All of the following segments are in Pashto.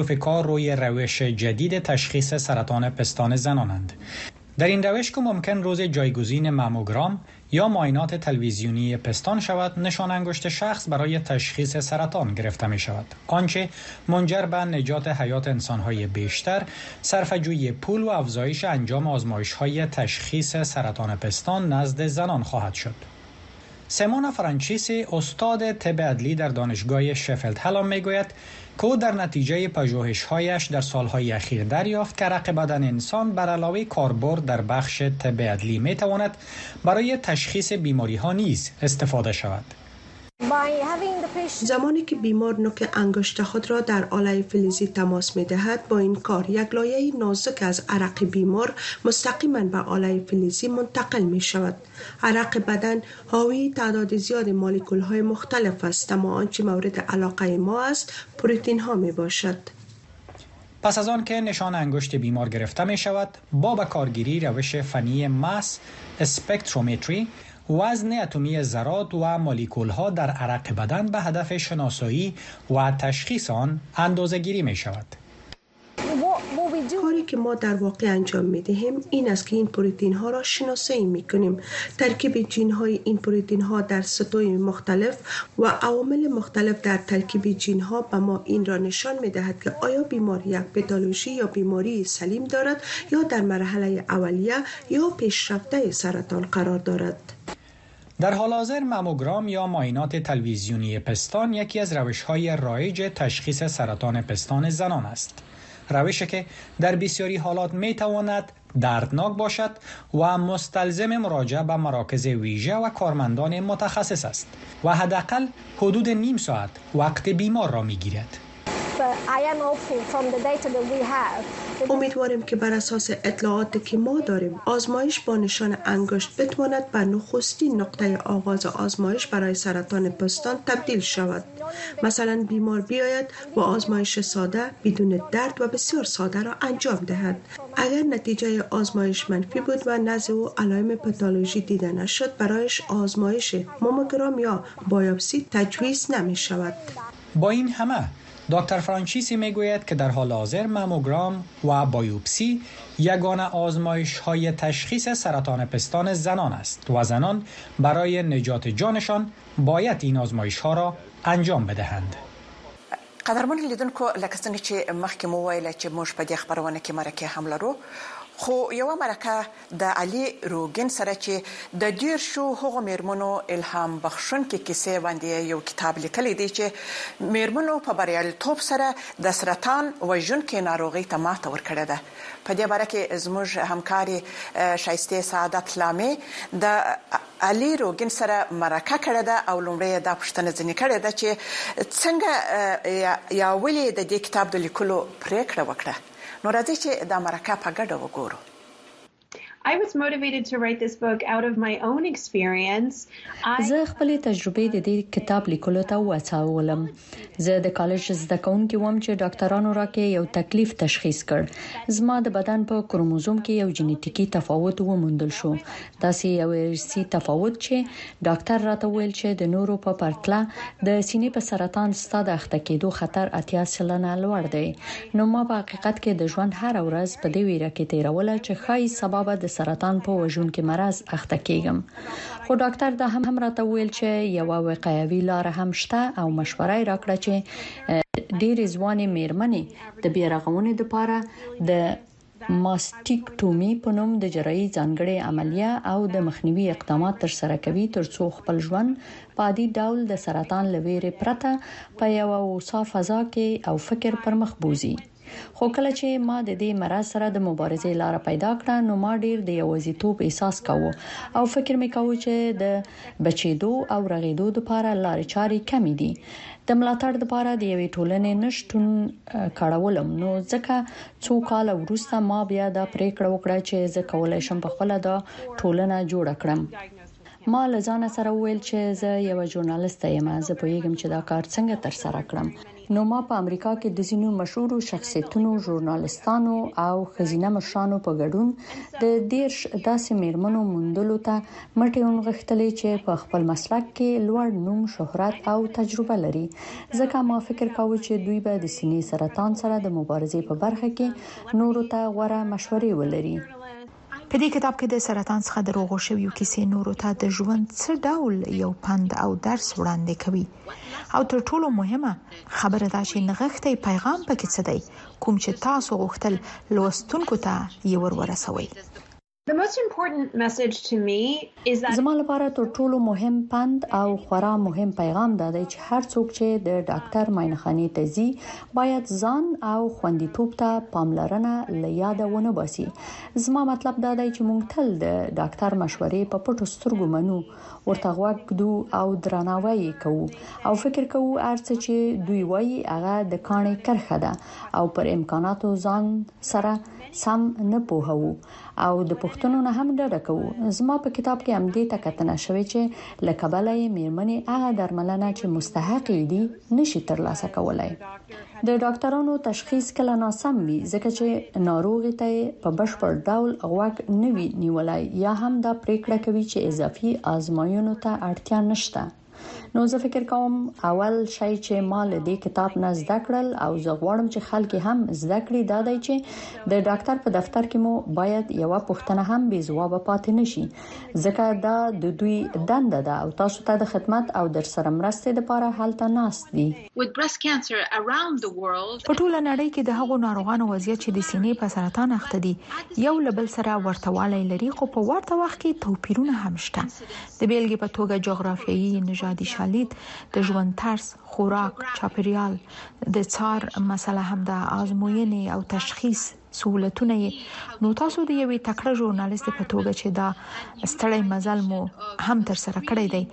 کار روی روش جدید تشخیص سرطان پستان زنانند در این روش که ممکن روز جایگزین ماموگرام یا ماینات تلویزیونی پستان شود نشان انگشت شخص برای تشخیص سرطان گرفته می شود آنچه منجر به نجات حیات انسانهای بیشتر جوی پول و افزایش انجام آزمایش های تشخیص سرطان پستان نزد زنان خواهد شد سمان فرانچیسی استاد طب ادلی در دانشگاه شفلد هلام میگوید کو در نتیجه هایش در سالهای اخیر دریافت که رق بدن انسان بر علاوه کاربرد در بخش طب ادلی تواند برای تشخیص بیماری ها نیز استفاده شود. زمانی که بیمار نوک انگشت خود را در آلای فلزی تماس می دهد با این کار یک لایه نازک از عرق بیمار مستقیما به آلای فلزی منتقل می شود عرق بدن حاوی تعداد زیاد مالیکول های مختلف است اما آنچه مورد علاقه ما است پروتین ها می باشد پس از آن که نشان انگشت بیمار گرفته می شود با به کارگیری روش فنی مس اسپکترومتری وزن اتمی ذرات و مالیکول ها در عرق بدن به هدف شناسایی و تشخیص آن اندازه گیری می شود. کاری که ما در واقع انجام می دهیم این است که این پروتین ها را شناسایی می کنیم ترکیب جین های این پروتین ها در سطوح مختلف و عوامل مختلف در ترکیب جین ها به ما این را نشان می دهد که آیا بیماری یک پتالوژی یا بیماری سلیم دارد یا در مرحله اولیه یا پیشرفته سرطان قرار دارد در حال حاضر مموگرام یا ماینات تلویزیونی پستان یکی از روش های رایج تشخیص سرطان پستان زنان است. روشی که در بسیاری حالات می تواند دردناک باشد و مستلزم مراجعه به مراکز ویژه و کارمندان متخصص است و حداقل حدود نیم ساعت وقت بیمار را می گیرد. امیدواریم که بر اساس اطلاعاتی که ما داریم آزمایش با نشان انگشت بتواند به نخستین نقطه آغاز آزمایش برای سرطان پستان تبدیل شود مثلا بیمار بیاید و آزمایش ساده بدون درد و بسیار ساده را انجام دهد اگر نتیجه آزمایش منفی بود و نزد او علائم پاتولوژی دیده نشد برایش آزمایش موموگرام یا بایوپسی تجویز نمی شود با این همه دکتر فرانچیسی میگوید که در حال حاضر مموگرام و بایوپسی یگانه آزمایش های تشخیص سرطان پستان زنان است و زنان برای نجات جانشان باید این آزمایش ها را انجام بدهند. قدرمان لیدونکو چه چه حمله رو خو یو مرکه د علي روګين سره چې د دېرشو هغو مېرمنو الهام بخښونکې کيسې باندې يې يو کتاب ليکلی دی چې مېرمنو په برياليتوب سره د سرطان وژونکې ناروغۍ ته ماته ورکړې ده په دې باره کې زموږ همکارې ښايستې سعادت لامې د علي روګين سره مرکه کړې ده او لومړی يې دا پوښتنه ځنې کړې ده چې څنګه يا ولې د دې کتاب د ليکلو پرېکړه وکړه نو راځئ چې دا مرکه په ګډه وګورو I was motivated to write this book out of my own experience. زه خپل تجربې د دې کتاب لیکلو ته وڅاولم. زه د کالج زده کوونکی وم چې ډاکټرانو راکې یو تکلیف تشخیص کړ. زما د بدن په کروموزوم کې یو جنیټیکی تفاوت وموندل شو. داسې یو ارثي تفاوت چې ډاکټر راته وویل چې د نورو په پرتله د سینې په سرطان ستا د اخته کېدو خطر اتیا سلنه لوړ دی نو ما په حقیقت کې د ژوند هر ورځ په دې ویره کې تیروله چې ښایي سبا به د سرطان په وژونکي مرز اخته کېږم خو ډاکټر دا هم راته وویل چې یو وقایوي لار هم شته او مشوره یې راکړه چې ډېری ځوانې میرمنې د بیارغونې لپاره د ماسټیکټومي په نوم د جراحي ځانګړې عملیه او د مخنیوي اقدامات تر سره کوي ترڅو خپل ژوند په عادي ډول د سرطان له ویرې پرته په یو اوسا فضا کې او فکر پر مخ بوزي خو کله چې ما د دې مرز سره د مبارزې لار پیدا کړه نو ما ډیر د یوازیتوب احساس کاوه او فکر مې کاوه چې د بچیدو او رغیدو لپاره لارې چارې کمې دي د ملاتړ لپاره د یوې ټولنې نشټون کړهولم نو ځکه څو کاله وروسته ما بیا دا پریکړه وکړه چې زه کولای شم په خپله دا ټولنه جوړه کړم. ما له ځانه سره وویل چې زه یوه ژورنالیسته یم، زه پوهیږم چې دا کار څنګه تر سره کړم. نو ما په امریکا کې د ځینو مشهورو شخصیتونو، ژورنالیستانو او ښځینه مشرانو په ګډون د دیرش داسې میرمنو موندلو ته مټي اون غښتلي چې په خپل مسلک کې لوړ نوم، شهرت او تجربه لري ځکه ما فکر کاوه چې دوی به د سينې سرطان سره د مبارزې په برخه کې نورو ته غوره مشورې ولري. په دې کتاب کې د سرطان څخه د روغو شويو کيسې نورو ته د ژوند څه ډول يو پند او درس وړاندې کوي او تر ټولو مهمه خبره دا چې نغښتی پيغام پکې څه دی کوم چې تاسو غوښتل لوستونکو ته يې ور ورسوي. زما لپاره تر ټولو مهم پند او خورا مهم پیغام دا دی چې هر څوک چې د ډاکټر معاینه خانه ته ځي باید ځان او خوندیتوب ته پاملرنه له یاده ونه باسي زما مطلب دا دی چې موږ تل د ډاکټر مشورې په پټو سترګو منو ورته غوږ ږدو او درناوی یې کوو او فکر کوو ارڅ چې دوی وایي هغه د کانې کرخه ده او پر امکاناتو ځان سره سم نه پوهو او د پښتنو نه هم ډډه کوو زما په کتاب کې هم دې ته کتنه شوې چې لکبل یې میرمنې هغه درملنه چې مستحق دي نشي ترلاسه کولای د ډاکټرانو تشخیص کله ناسم وي ځکه چې ناروغ ته په بشپړ ډول غوږ نه وی نیولای یا هم دا پریکړه کوي چې اضافي آزمایونو ته اړتیا نشته نو زه فکر کوم اول شی چې ما له دې کتاب نه زده کړل او زه غواړم چې خلک هم زده کړي دا دی چې د ډاکټر په دفتر کې مو باید یو پښتنه هم بي ځواب پاتې نشي ځکه دا د دوی دنده ده او تاسو ته د خدمت او در سره مرستې لپاره هلته ناس دي په ټوله نړۍ کې د هغو ناروغانو وضعیت چې د سینې په سرطان اخته دي یو لبل سره ورته والی لري خو په ورته وخت کې توپیرونه هم شته د بېلګې په توګه جغرافیایي نژادي شالید، د ژوند طرز، خوراک، چاپېریال، د څار مسئله همدا ازموینې او تشخیص سهولتونه یې، نو تاسو د یوې تکړه ژورنالیستې په توګه چې دا ستړی مزل مو هم تر سره کړی دی،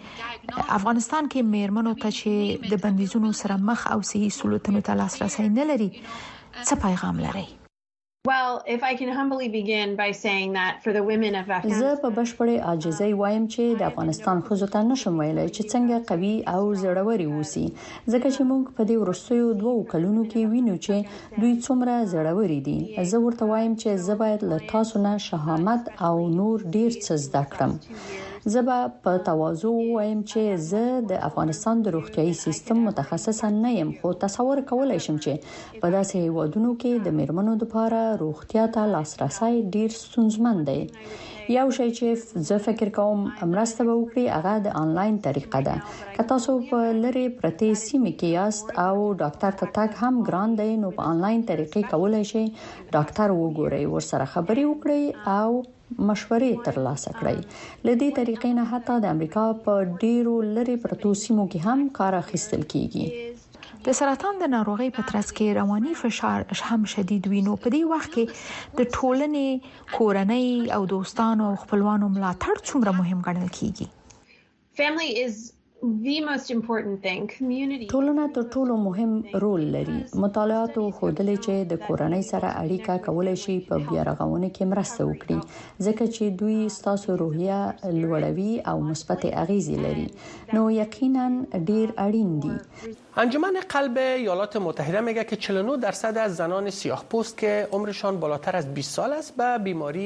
افغانستان کې مېرمنو ته چې د بندیزونو سره مخ او صحي سهولتونو ته لاسرسی نه لري، څه پیغام لرئ؟ زه په بشپړې عاجزۍ وایم چې د افغانستان ښځو ته نشم ویلای چې څنګه قوي او زړورې اوسي ځکه چې موږ په دې وروستیو دوه کلونو کې وینو چې دوی څومره زړورې دي زه ورته وایم چې زه باید له تاسو نه شهامت او نور ډیر څه زده کړم زه به په تواضع وایم چې زه د افغانستان د روغتيایي سیستم متخصص نه یم خو تصور کولای شم چې په داسې هیوادونو کې د میرمنو لپاره روغتیا ته لاسرسي ډیر ستونزمن دی یو شی چې زه فکر کوم مرسته به وکړي هغه د انلاین طریقه ده که تاسو په لری پرتی سیمه کې یاست او ډاکټر ته تک هم ګران دی نو په انلاین طریقې کولای شئ ډاکټر وګورئ ورسره خبري وکړئ او مشورې تر لاسه کړئ له دې طریقې نه حتی د امریکا په ډیرو لری پرتو سیمو کې هم کار اخیستل کیږي. د سرطان د ناروغۍ په ترڅ کې رواني فشار هم شدید وي نو په دې وخت کې د ټولنې، کورنۍ او دوستانو او خپلوانو ملاتړ څومره مهم ګڼل کیږي؟ Family is ټولنه تر ټولو مهم رول لري مطالعاتو خودلې چې د کورنۍ سره اړیکه کولای شي په بیارغونه کې مرسته وکړي ځکه چې دوی ستاسو روحیه لوړوي او مثبت اغیزې لري نو یقینا ډیر اړین دي انجمن قلب ایالات متحده میگه که 49 درصد از زنان سیاه پوست که عمرشان بالاتر از 20 سال است به بیماری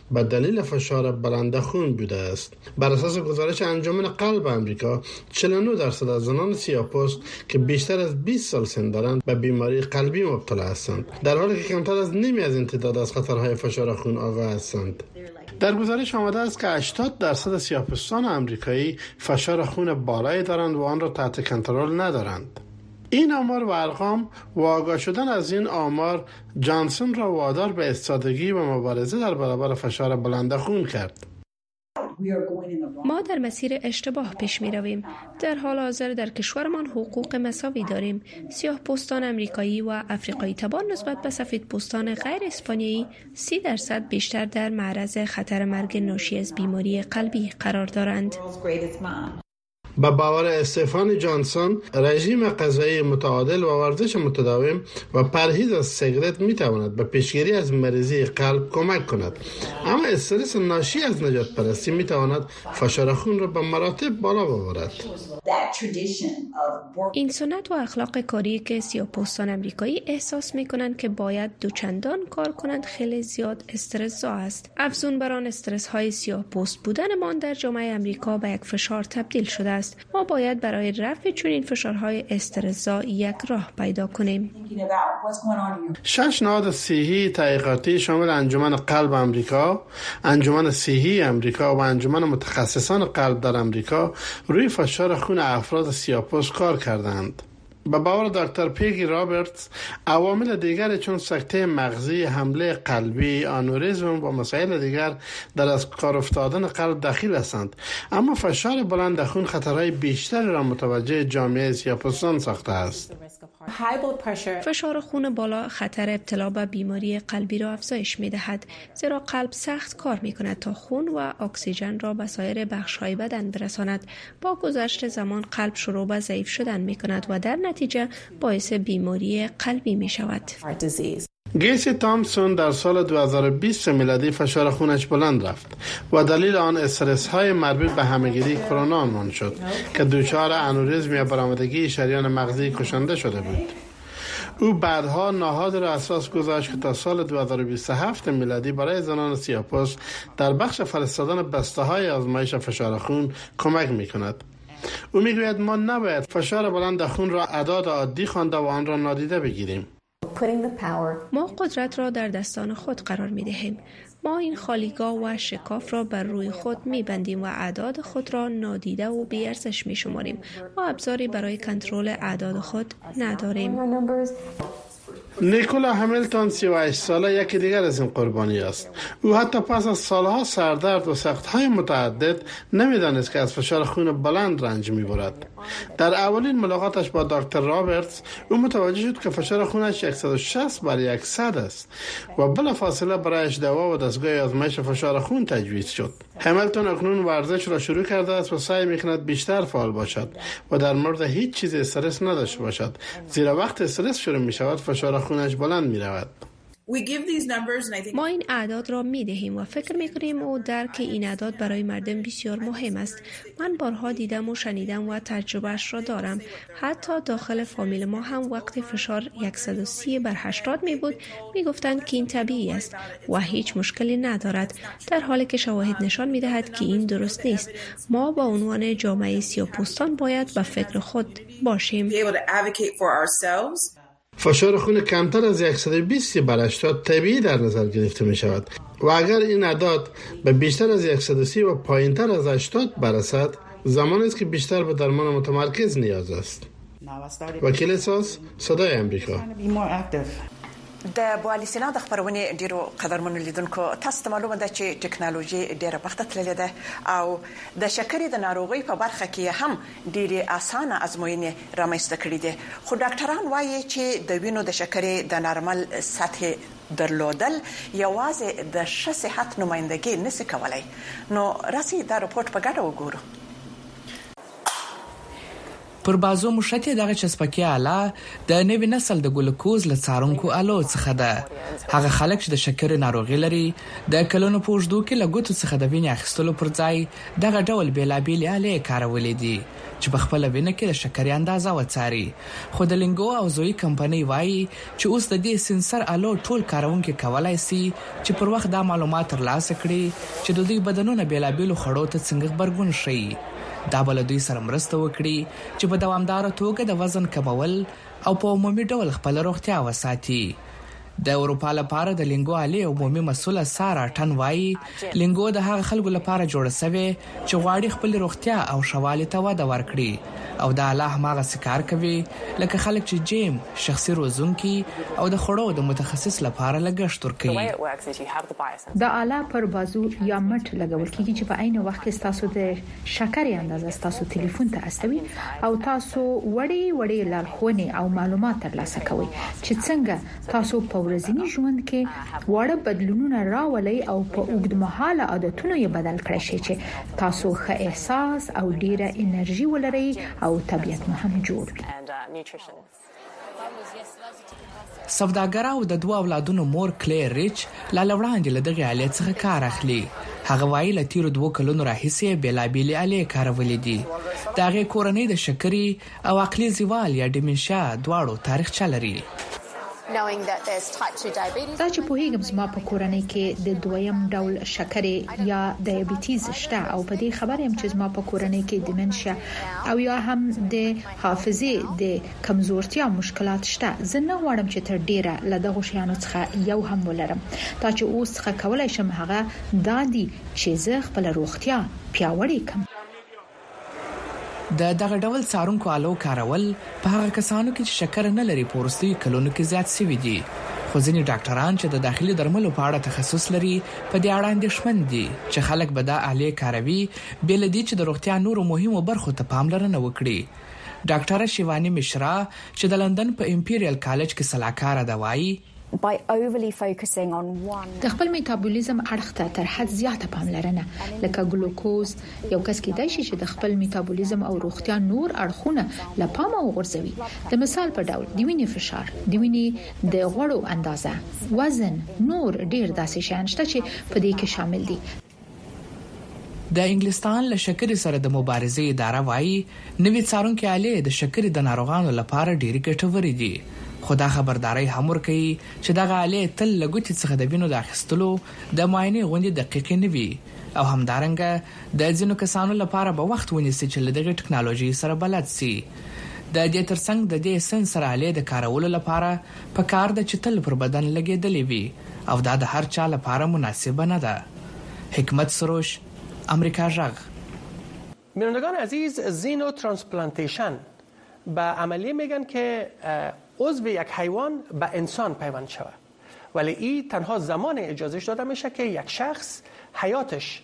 به دلیل فشار برنده خون بوده است بر اساس گزارش انجمن قلب امریکا 49 درصد از زنان سیاپوست که بیشتر از 20 سال سن دارند به بیماری قلبی مبتلا هستند در حالی که کمتر از نیمی از این تعداد از خطرهای فشار خون آگاه هستند در گزارش آمده است که 80 درصد سیاپوستان آمریکایی فشار خون بالایی دارند و آن را تحت کنترل ندارند این آمار و ارقام و آگاه شدن از این آمار جانسون را وادار به استادگی و مبارزه در برابر فشار بلند خون کرد ما در مسیر اشتباه پیش می رویم. در حال حاضر در کشورمان حقوق مساوی داریم. سیاه پوستان امریکایی و افریقایی تبار نسبت به سفید پوستان غیر اسپانیایی سی درصد بیشتر در معرض خطر مرگ ناشی از بیماری قلبی قرار دارند. به باور استفان جانسون رژیم غذایی متعادل و ورزش متداوم و پرهیز از سیگرت می تواند به پیشگیری از مریضی قلب کمک کند اما استرس ناشی از نجات پرستی می تواند فشار خون را به مراتب بالا ببرد این سنت و اخلاق کاری که سیاپوستان امریکایی احساس می کنند که باید دوچندان کار کنند خیلی زیاد استرس زا است افزون بر آن استرس های سیاپوست بودنمان در جامعه امریکا به یک فشار تبدیل شده ما باید برای رفع این فشارهای استرزا یک راه پیدا کنیم شش نهاد سیهی تحقیقاتی شامل انجمن قلب امریکا انجمن سیهی امریکا و انجمن متخصصان قلب در امریکا روی فشار خون افراد سیاپوس کار کردند به باور دکتر پیگی رابرتس عوامل دیگر چون سکته مغزی حمله قلبی آنوریزم و مسائل دیگر در از کار افتادن قلب دخیل هستند اما فشار بلند خون خطرهای بیشتری را متوجه جامعه سیاپستان ساخته است فشار خون بالا خطر ابتلا به بیماری قلبی را افزایش می دهد زیرا قلب سخت کار می کند تا خون و اکسیژن را به سایر بخش های بدن برساند با گذشت زمان قلب شروع به ضعیف شدن می کند و در نتیجه باعث بیماری قلبی می شود گیسی تامسون در سال 2020 میلادی فشار خونش بلند رفت و دلیل آن استرس های مربوط به همهگیری کرونا آنمان شد که دوچار انوریزم یا برامدگی شریان مغزی کشنده شده بود او بعدها نهاد را اساس گذاشت که تا سال 2027 میلادی برای زنان سیاپوس در بخش فرستادن بسته های آزمایش فشار خون کمک می کند. او میگوید ما نباید فشار بلند خون را عداد عادی خوانده و آن را نادیده بگیریم ما قدرت را در دستان خود قرار می دهیم. ما این خالیگاه و شکاف را بر روی خود می بندیم و اعداد خود را نادیده و بیارزش می شماریم. ما ابزاری برای کنترل اعداد خود نداریم. نیکولا همیلتون سی ساله یکی دیگر از این قربانی است او حتی پس از سالها سردرد و سختهای متعدد نمیدانست که از فشار خون بلند رنج میبرد در اولین ملاقاتش با دکتر رابرتس او متوجه شد که فشار خونش 160 بر 100 است و بلافاصله برایش دوا و دستگاه آزمایش فشار خون تجویز شد همیلتون اکنون ورزش را شروع کرده است و سعی میکند بیشتر فعال باشد و در مورد هیچ چیز استرس نداشته باشد زیرا وقت استرس شروع شود فشار خونش بلند می رود. ما این اعداد را می دهیم و فکر می کنیم و درک این اعداد برای مردم بسیار مهم است. من بارها دیدم و شنیدم و تجربهش را دارم. حتی داخل فامیل ما هم وقت فشار 130 بر 80 می بود می گفتند که این طبیعی است و هیچ مشکلی ندارد. در حالی که شواهد نشان می دهد که این درست نیست. ما با عنوان جامعه سیاپوستان باید به با فکر خود باشیم. فشار خون کمتر از 120 بر 80 طبیعی در نظر گرفته می شود و اگر این اعداد به بیشتر از 130 و پایین تر از 80 برسد زمان است که بیشتر به درمان متمرکز نیاز است وکیل ساس صدای امریکا د بوالی سینا د خبرونه ډیرو قدرمن لیدونکو تاسو ته معلومه ده چې ټکنالوژي ډیره پخته تللې ده او د شکرې د ناروغي په برخه کې هم ډېرې اسانه ازموینې رامنځته کړې دي، خو ډاکټران وايي چې د وینو د شکرې د نارمل سطحې درلودل یوازې د ښه صحت نمایندګي نه شي کولای. نو راسئ دا رپوټ په ګډه وګورو. پر بازو موشکې دغه چسپکې اله د نوي نسل د ګلوکوز له څارونکو الو څخه ده. هغه خلک چې د شکرې ناروغي لري، د کلونو په اوږدو کې له ګوتو څخه د وینې اخیستلو پر ځای، دغه ډول بېلابېلې الې یې کارولې دي چې په خپله وینه کې د شکرې اندازه وڅاري، خو د لینګو او زویي کمپنۍ وايي چې اوس د دې سینسر الو ټول کاروونکي کولای شي چې پر وخت دا معلومات ترلاسه کړي چې د دوی بدنونه بېلابېلو خوړو ته څنګه غبرګون ښيي. دا به له دوی سره مرسته وکړي چې په دوامداره توګه د وزن کمول او په عمومي ډول خپله روغتیا وساتي. د اروپا لپاره د لینګو عالي عمومي مسوله سارا ټن وايي، لینګو د هغه خلکو لپاره جوړه شوې چې غواړي خپلې روغتیا او ښه والي ته وده ورکړي او دا لا هماغسې کار کوي لکه خلک چې جیم، شخصي روزونکي او د خوړو د متخصص لپاره لګښت ورکوي. دا آله پر بازو یا مټ لګول کېږي چې په عین وخت کې ستاسو د. شکرې اندازه ستاسو تلیفون ته استوي او تاسو وړې وړې لارښوونې او معلومات ترلاسه کوئ چې څنګه تاسو په ورځني ژوند کې واړه بدلونونه راولئ او په اوږدمهاله عادتونو یې بدل کړئ شئ چې تاسو ښه احساس او ډیره انرژي ولرئ او طبیعت مو هم جوړ وي. سوداګره او د دوه اولادونو مور کلیر ریچ لا له وړاندې له دغې الې څخه کار اخلي. هغه وایي له تیرو دوو کلونو راهیسې یې بېلابېلې الې کارولې دي. د هغې کورنۍ د شکرې او عقلي زوال یا ډیمنشیا دواړو تاریخچه لري. دا چې پوهیږم زما په کورنۍ کې د دویم ډول شکرې یا دیابیتیز شته او په دې خبره یم چې زما په کورنۍ کې دیمنشیا او یا هم د حافظې د کمزورتیا مشکلات شته زه نه غواړم چې تر ډیره له دغو شیانو څخه یو هم ولرم دا چې اوس څخه کولای شم هغه دا دي چې زه خپله روغتیا پیاوړې کړم. د دغه ډول څارونکو الو کارول په هغه کسانو کې چې شکر نه لري په وروستیو کلونو کې زیات شوي دي خو ځینې ډاکټران چې د داخلي درملو په اړه تخصص لري په دې اړه اندیښمن دي چې خلک به دا الې کاروي بې له دې چې د روغتیا نورو مهمو برخو ته پاملرنه وکړي. ډاکټره شیواني مشرا چې د لندن په امپیریل کالج کې سلاکاره ده وايي، د خپل میتابولیزم اړخ ته تر حد زیاته پاملرنه لکه ګلوکوز، یو کس کیدای شي چې د خپل میتابولیزم او روغتیا نور اړخونه له پامه وغورځوي، د مثال په ډول د وینې فشار، د وینې د غوړو اندازه، وزن، نور ډیر داسې شیان شته چې په دې کې شامل دي. د انګلستان له شکرې سره د مبارزې اداره وايي، نوې څارونکې الې د شکرې د ناروغانو لپاره ډېرې ګټورې دي، خو دا خبرداری هم ورکوي چې دغه الې تل له ګوتې څخه د وینو د اخیستلو د معاینې غوندې دقیقې نه وي او همدارنګه د ځینو کسانو لپاره به وخت ونیسي چې له دغې ټکنالوژۍ سره بلد شي. د دې ترڅنګ د دې سنسر الې د کارولو لپاره په کار ده چې تل پر بدن لګېدلې وي او دا د هر چا لپاره مناسبه نه ده. حکمت سروش، امریکا غږ. مینندگان عزیز زینو ترانسپلانتیشن به عملیه میگن که عضو یک حیوان به انسان پیوند شود ولی ای تنها زمان اجازش داده میشه که یک شخص حیاتش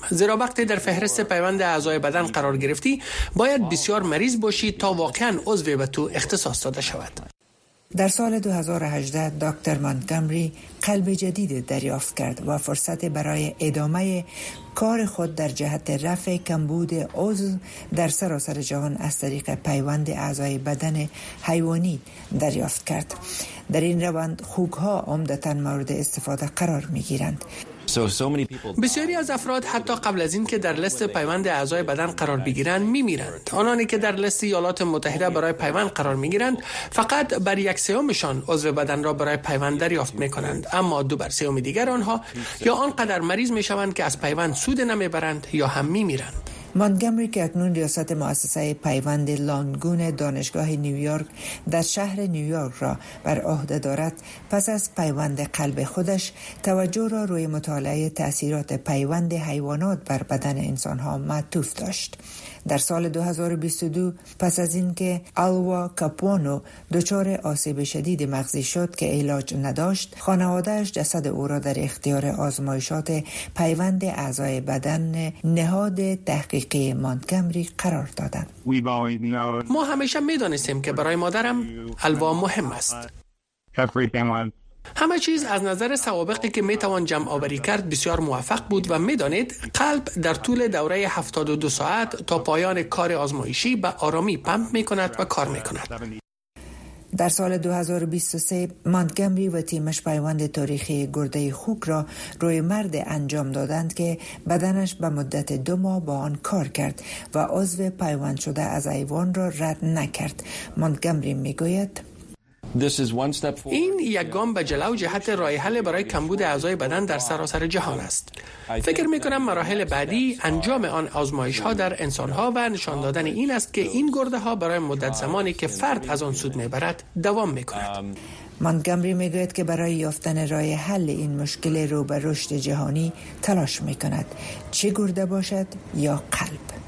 زیرا وقتی در فهرست پیوند اعضای بدن قرار گرفتی باید بسیار مریض باشی تا واقعا عضو به تو اختصاص داده شود در سال 2018 دکتر مانگامری قلب جدید دریافت کرد و فرصت برای ادامه کار خود در جهت رفع کمبود عضو در سراسر جهان از طریق پیوند اعضای بدن حیوانی دریافت کرد در این روند خوک ها عمدتا مورد استفاده قرار می گیرند بسیاری از افراد حتی قبل از این که در لست پیوند اعضای بدن قرار بگیرند میمیرند آنانی که در لست ایالات متحده برای پیوند قرار میگیرند فقط بر یک سیامشان عضو بدن را برای پیوند دریافت میکنند اما دو بر سیوم دیگر آنها یا آنقدر مریض میشوند که از پیوند سود نمیبرند یا هم میمیرند مانگمری که اکنون ریاست مؤسسه پیوند لانگون دانشگاه نیویورک در شهر نیویورک را بر عهده دارد پس از پیوند قلب خودش توجه را روی مطالعه تاثیرات پیوند حیوانات بر بدن انسانها معطوف داشت در سال 2022 پس از اینکه الوا کاپونو دچار آسیب شدید مغزی شد که علاج نداشت خانوادهش جسد او را در اختیار آزمایشات پیوند اعضای بدن نهاد تحقیقی مانکمری قرار دادند ما همیشه دانستیم که برای مادرم الوا مهم است همه چیز از نظر سوابقی که می توان جمع آوری کرد بسیار موفق بود و می دانید قلب در طول دوره 72 ساعت تا پایان کار آزمایشی به آرامی پمپ می کند و کار می کند. در سال 2023 مانتگمری و تیمش پیوند تاریخی گرده خوک را روی مرد انجام دادند که بدنش به مدت دو ماه با آن کار کرد و عضو پیوند شده از ایوان را رد نکرد. مانتگمری میگوید این یک گام به جلو جهت راه حل برای کمبود اعضای بدن در سراسر جهان است. فکر می کنم مراحل بعدی انجام آن آزمایش ها در انسان ها و نشان دادن این است که این گرده ها برای مدت زمانی که فرد از آن سود می برد دوام می کند. می گوید که برای یافتن راه حل این مشکل رو به رشد جهانی تلاش می کند چه گرده باشد یا قلب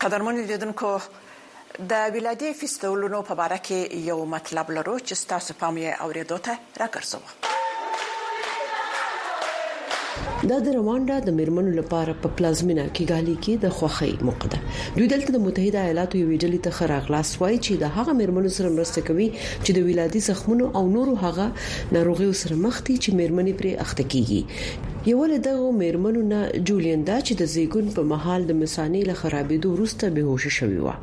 قدرمانی دیدن که د ولادي فیستولونو په باره کې یو مطلب لرو چې ستاسو پام یې اوریدو ته راګرځوو. دا د رواندا د میرمنو لپاره په پلازمینه کیګالي کې د خوښۍ موقع ده. دوی دلته د متحده ایالاتو یوې ډلې ته ښه راغلاست وایي چې د هغه میرمنو سره مرسته کوي چې د ولادي زخمونو او نورو هغه ناروغیو سره مخ دي چې میرمنې پرې اخته کیږي. یوه له دغو میرمنو نه جولین ده چې د زیږون په مهال د مثانې له خرابیدو وروسته بې هوشي شوې وه.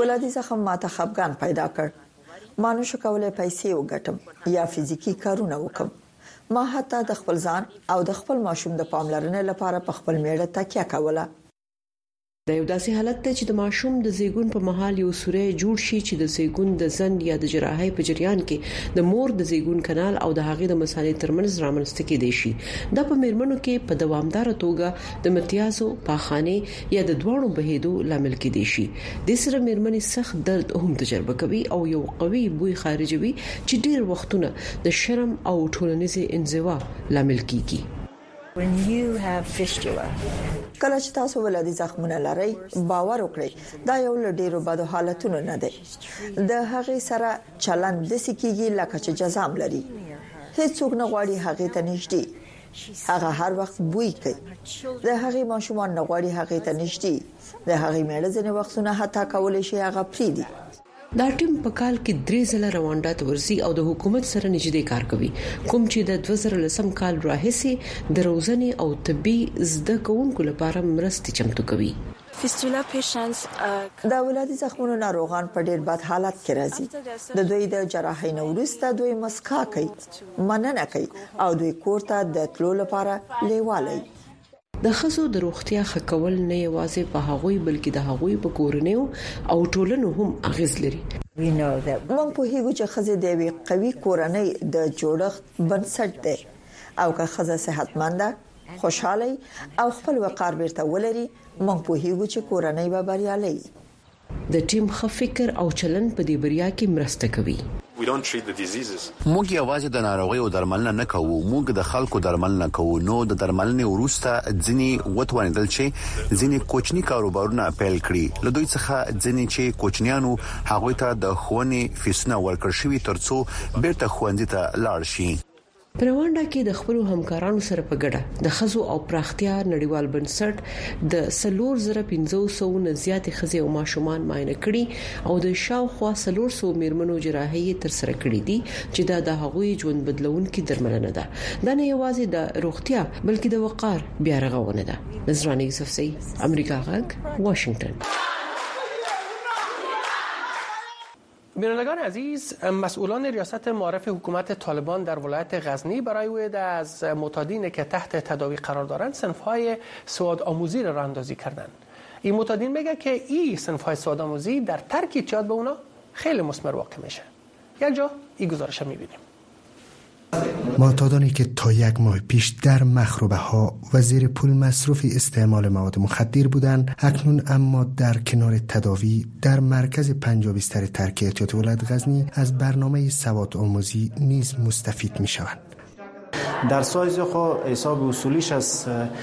ولادي زخم ماته خپګان پیدا کړ. ما نشو کولای پیسې وګټم یا فزیکي کارونه وکړم. ما حتی د خپل ځان او د خپل ماشوم د پاملرنې لپاره په خپل میړه تکیه کوله. دا یو داسې حالت دی چې د ماشوم د زیږون په مهال یو سوری جوړ شي چې د زیږون د ځنډ یا د جراحۍ په جریان کې د مور د زیږون کانال او د هغې د مثانې ترمنځ رامنځته کیدی شي دا په میرمنو کې په دوامدار توګه د متیازو پاخانه یا د دوړو بهیدو لامل کیدی شي د سره میرمنې سخت درد هم تجربه کوي او یو قوي بوی خارجوي چې ډیر وختونه د شرم او ټولنیزې انزوا لامل کیږي کله چې تاسو ولادي زخمونه لرئ باور وکړئ دا یو له ډیرو بدو حالتونو نه دی د هغه سره چلند د سکیږي لکه چې جزام لري هیڅوک نه غواړي هغه ته نږدې هغه هر وخت بوی کوي د هغه ماشومان نه غواړي هغه ته نږدې د هغه میړه ځنې وختونه حتی کولای شي هغه پریدي دا ټیم په کال کې درې ځله رواندا ته ورځي او د حکومت سره نږدې کار کوي کوم چې د 2010 کال راهیسې د روزنې او طبي زده کوونکو لپاره مرستې چمتو کوي د ولادي زخمونو ناروغان په ډیر بد حالت کې راځي د دوی د جراحۍ نه وروسته دوی مسکا کوي مننه کوي او دوی کور ته د تلو لپاره لیواله وي. د ښځو د روغتیا ښه کول نه یوازې په هغوی بلکې د هغوی په کورنیو او ټولنو هم اغیز لري. موږ پوهیږو چې ښځې د یوې قوي کورنۍ د جوړښت بنسټ دي او که ښځه صحتمنده، خوشحاله او خپل وقار بیرته ولري، موږ پوهیږو چې کورنۍ به بریالۍ وي. د ټیم ښه فکر او چلند په دې بریا کې مرسته کوي. موږ یوازې د ناروغیو درملنه نه کوو، موږ د خلکو درملنه کوو. نو د درملنې وروسته ځینې وتوانېدل چې ځینې کوچني کاروبارونه پیل کړي. له دوی څخه ځینې چې کوچنیان وو، هغوی ته د ښوونې فیسونه ورکړل شوي ترڅو بېرته ښوونځي ته لاړ شي. په رواندا کې د خپلو همکارانو سره په ګډه د ښځو او پراختیا نړیوال بنسټ د څلور زره پنځه سوه نه زیاتې ښځې او ماشومان معاینه کړي او د شاوخوا څلور سوه مېرمنو جراحۍ یې ترسره کړې دي چې دا د هغوی ژوند بدلوونکې درملنه ده دا نه یوازې د روغتیا بلکې د وقار بیارغونه ده نذرانه یوسفزۍ امریکا غږ واشنگټن بینندگان عزیز مسئولان ریاست معرف حکومت طالبان در ولایت غزنی برای وید از متادین که تحت تداوی قرار دارند سنفهای سواد آموزی را اندازی کردند این متادین میگه که این های سواد آموزی در ترک چاد به اونا خیلی مسمر واقع میشه یک جا این گزارش میبینیم معتادانی که تا یک ماه پیش در مخروبه ها و زیر پول مصروف استعمال مواد مخدر بودند اکنون اما در کنار تداوی در مرکز پنجابیستر ترک احتیاط غزنی از برنامه سواد آموزی نیز مستفید می شوند در سایز خو حساب اصولیش از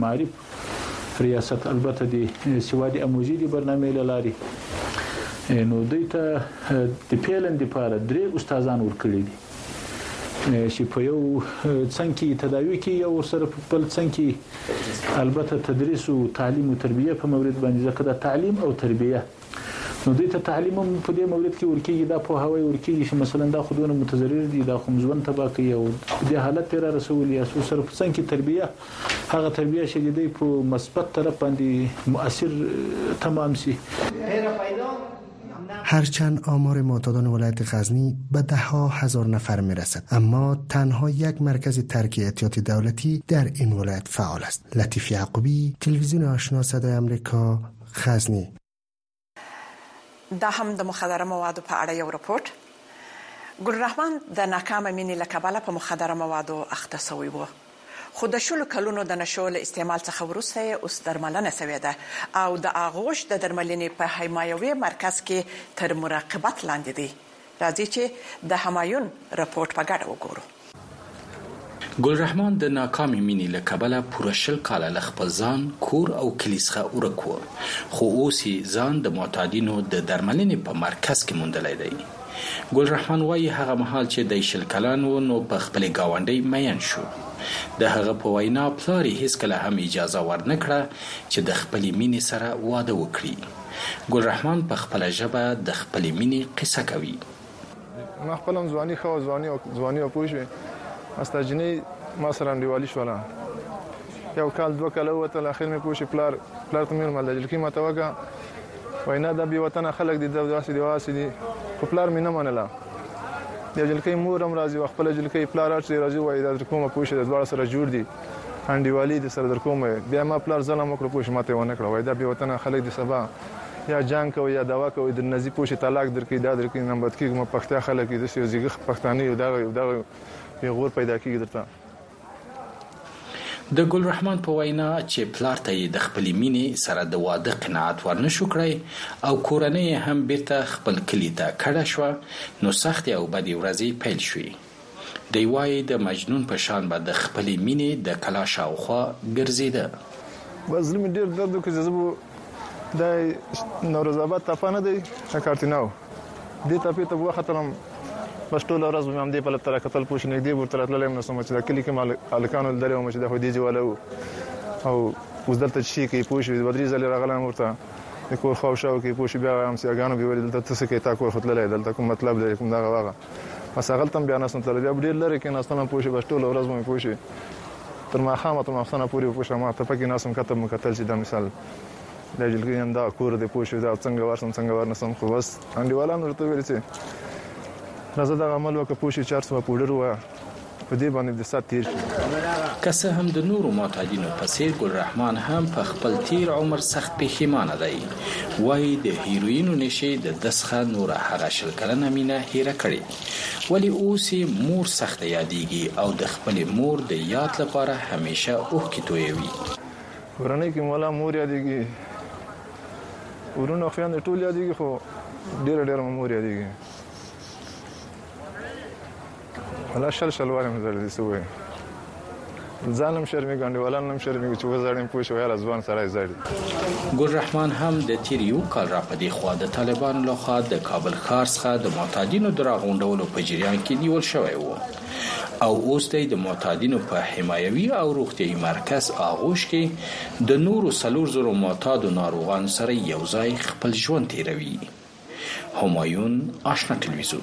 معارف ریاست البته د سوا د اموزي د برنامې لاري نو دوی ته د پیلن لپاره درې استادان ورکړي دي چې په یو څنګ کې تداوی کې یو سره په بل څنګ کې البته تدریس او تعلیم او تربیه په مورید باندې ځکه دا تعلیم او تربیه نو دوی ته تعلیم هم په دې مورد کې ورکېږي، دا پوهاوی ورکېږي چې مثلا دا خو دونه متضرر دي، دا خو هم ژوند تباه کوي او په دې حالت ته یې را رسولي یاست. اوس سره په څنګ کې تربیه، هغه تربیه چې د دوی په مثبت طرف باندې مؤثر تمام شي. هرچند آمار معتادان ولایت غزنی به ده ها هزار نفر می رسد اما تنها یک مرکز ترک اعتیاط دولتی در این ولایت فعال است لطیف یعقوبی تلویزیون آشنا صدای امریکا غزني. دا هم د مخدره موادو په اړه یو رپوټ. ګل رحمان د ناکامه مینې له کبله په مخدره موادو اخته شوی و. خو د شلو کلونو د نشو له استعمال څخه وروسته یې اوس درملنه شوې ده او د آغوش د درملنې په حمایوي مرکز کې تر مراقبت لاندې دی. راځی چی د همایون رپوټ په ګډه وګورو. ګل رحمان د ناکامې مینې له کبله پوره شل کاله له خپل ځان، کور او کلي څخه ورک و، خو اوس یې ځان د معتادینو د درملنې په مرکز کې موندلی دی. ګل رحمان وايي، هغه مهال چې دی شل کلن و، نو په خپلې ګاونډۍ مین شو. د هغه په وینا، پلار یې هېڅکله هم اجازه ورنکړه چې د خپلې مینې سره واده وکړي. ګل رحمان په خپله ژبه د خپلې مینې قصه کوي. ما خپله هم ځواني ښه وه، ځواني وه پوه شوې، ستا جینۍ ما سره انډیوالي شوله، یو کال دوه کاله ووتل، اخر مې پوه شوې پلار پلار ته مې وویل مالده جلکۍ ماته وکړه، وایي نه دا بې وطنه خلک دي دا داسې دي هغسې دي، خو پلار مې نه منله، د جلکۍ مور هم راځي وایي خپله جلکۍ، پلار هر څه یې راځي وایي دا ترې کومه پوه شوې دا دواړه سره جوړ دي. انډیوالی دی سره درکوم وای بیا ما پلار ظلم وکړو پوه شي ماته ونه کړه وای دا بی وطنه خلک دی سبا یا جنګ کوي یا دوا کوي در نزي پوه شي طلاق درکې دا درکې نه بد کیږي ما پختیا خلک یو دسی زیګخ پښتانه یو دا یو دا یو پیغور پیدا کیږي درته د ګل رحمان په وینا چې پلار ته یې د خپلې مینې سره د واده قناعت ورنشو کړی او کورنۍ هم بیرته خپل کلی ته کډه شوه نو سختې او بدې ورځې پیل شوې دی وايې د مجنون په شان به د خپلې مينې د کلا شاوخوا ګرځېده. بس زړه مې ډېر درد وکړ چې زه به دا نوروز اباد تپه نه دی د کارتیناو دې تپې ته به وختلم بس ټوله ورځ به مې همدې پلت ته راکتل پوه شې نږدې به ورته راتللی هم نه سوم چې دا کلي کې مې هلکانو لیدلی وم چې دا خو دې جواله وو او اوس دلته چې شي کوي پوه شوې دوه درې ځلې راغلی یم ورته د کور خواوشاو کې پوه شي بیا وایم چې اګانو به ولې دلته ته څه کوې تا کور خو تللی دلته کوم مطلب لرې کوم دغه وغه بس هغلته هم بیا ناست تللی بیا به ډېر لرې کېناستلم پوه شي بس ټوله ورځ به مې پوه شي تر ماښامه تر ماخستنه پورې به پوه شي هماغلته پکې ناست وم کتب مې کتل چې دا مثال دا جلګۍ همدا کور دی پوه شي دا څنګه ورسم څنګه ورنسم خو بس انډیوالانو ورته ویل چې راځه دغه عمل وکړه پوه شي چارس وه پوډر وه په دې باندې د سات تیر شي. که څه هم د نورو معتادینو په څیر ګل رحمان هم په خپل تیر عمر سخت پیښیمانه دی. وایی د هیروینو نشې د ده څخه نوره هغه شل کلنه مینه هیره کړې. ولی اوس یې مور سخته یادیږي او د خپلې مور د یاد لپاره همیشه اوښکې تویوي. کورنۍ کې مولا مور یادیږي، ورونه خویندې ټول یادیږي خو ډیره ډیره مور یادیږي. ولا شل شل واره مې زړه دي څه وایي ځان هم شرمېږي انډیوالان هم شرمېږي چې وزړم پوه شو یاره ځوان سړی زړي ګل رحمان هم د تیر یو کال را پدې خوا د طالبانو لخوا د کابل ښار څخه د معتادینو د راغونډولو په جریان کې نیول شوی وو او اوس دی د معتادینو په حمایوي او روغتیايي مرکز آغوش کې د نورو څلور زرو معتادو ناروغانو سره یو ځای خپل ژوند تیروي همایون آشنا تلویزیون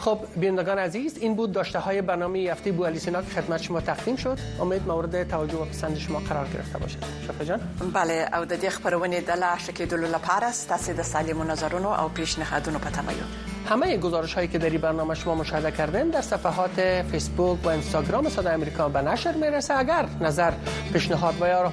خب بینندگان عزیز این بود داشته های برنامه یفته بو علی سینا که خدمت شما تقدیم شد امید مورد توجه و پسند شما قرار گرفته باشد شفا جان بله او د دې خبرونه د لا شکیدلو لپاره ستاسو د سالمو نظرونو او پیشنهادونو په تمه یو همه گزارش هایی که در این برنامه شما مشاهده کردین در صفحات فیسبوک و اینستاگرام صدای امریکا به نشر میرسه اگر نظر پیشنهاد و یا